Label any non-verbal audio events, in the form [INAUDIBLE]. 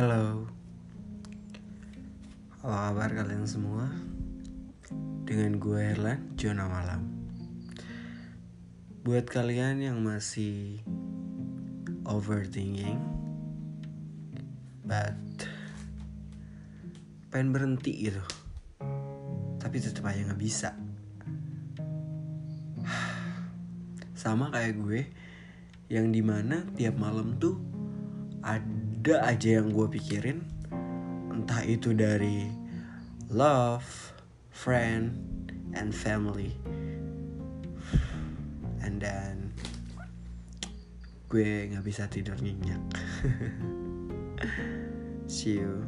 Halo. Apa kabar kalian semua? Dengan gue Herlan, Jona Malam. Buat kalian yang masih overthinking But Pengen berhenti gitu Tapi tetap aja gak bisa. [SIGHS] Sama kayak gue Yang di mana tiap malam tuh Ada aja yang gue pikirin. Entah itu dari Love, friend, and family. And then Gue gak bisa tidur nyenyak. [LAUGHS] See you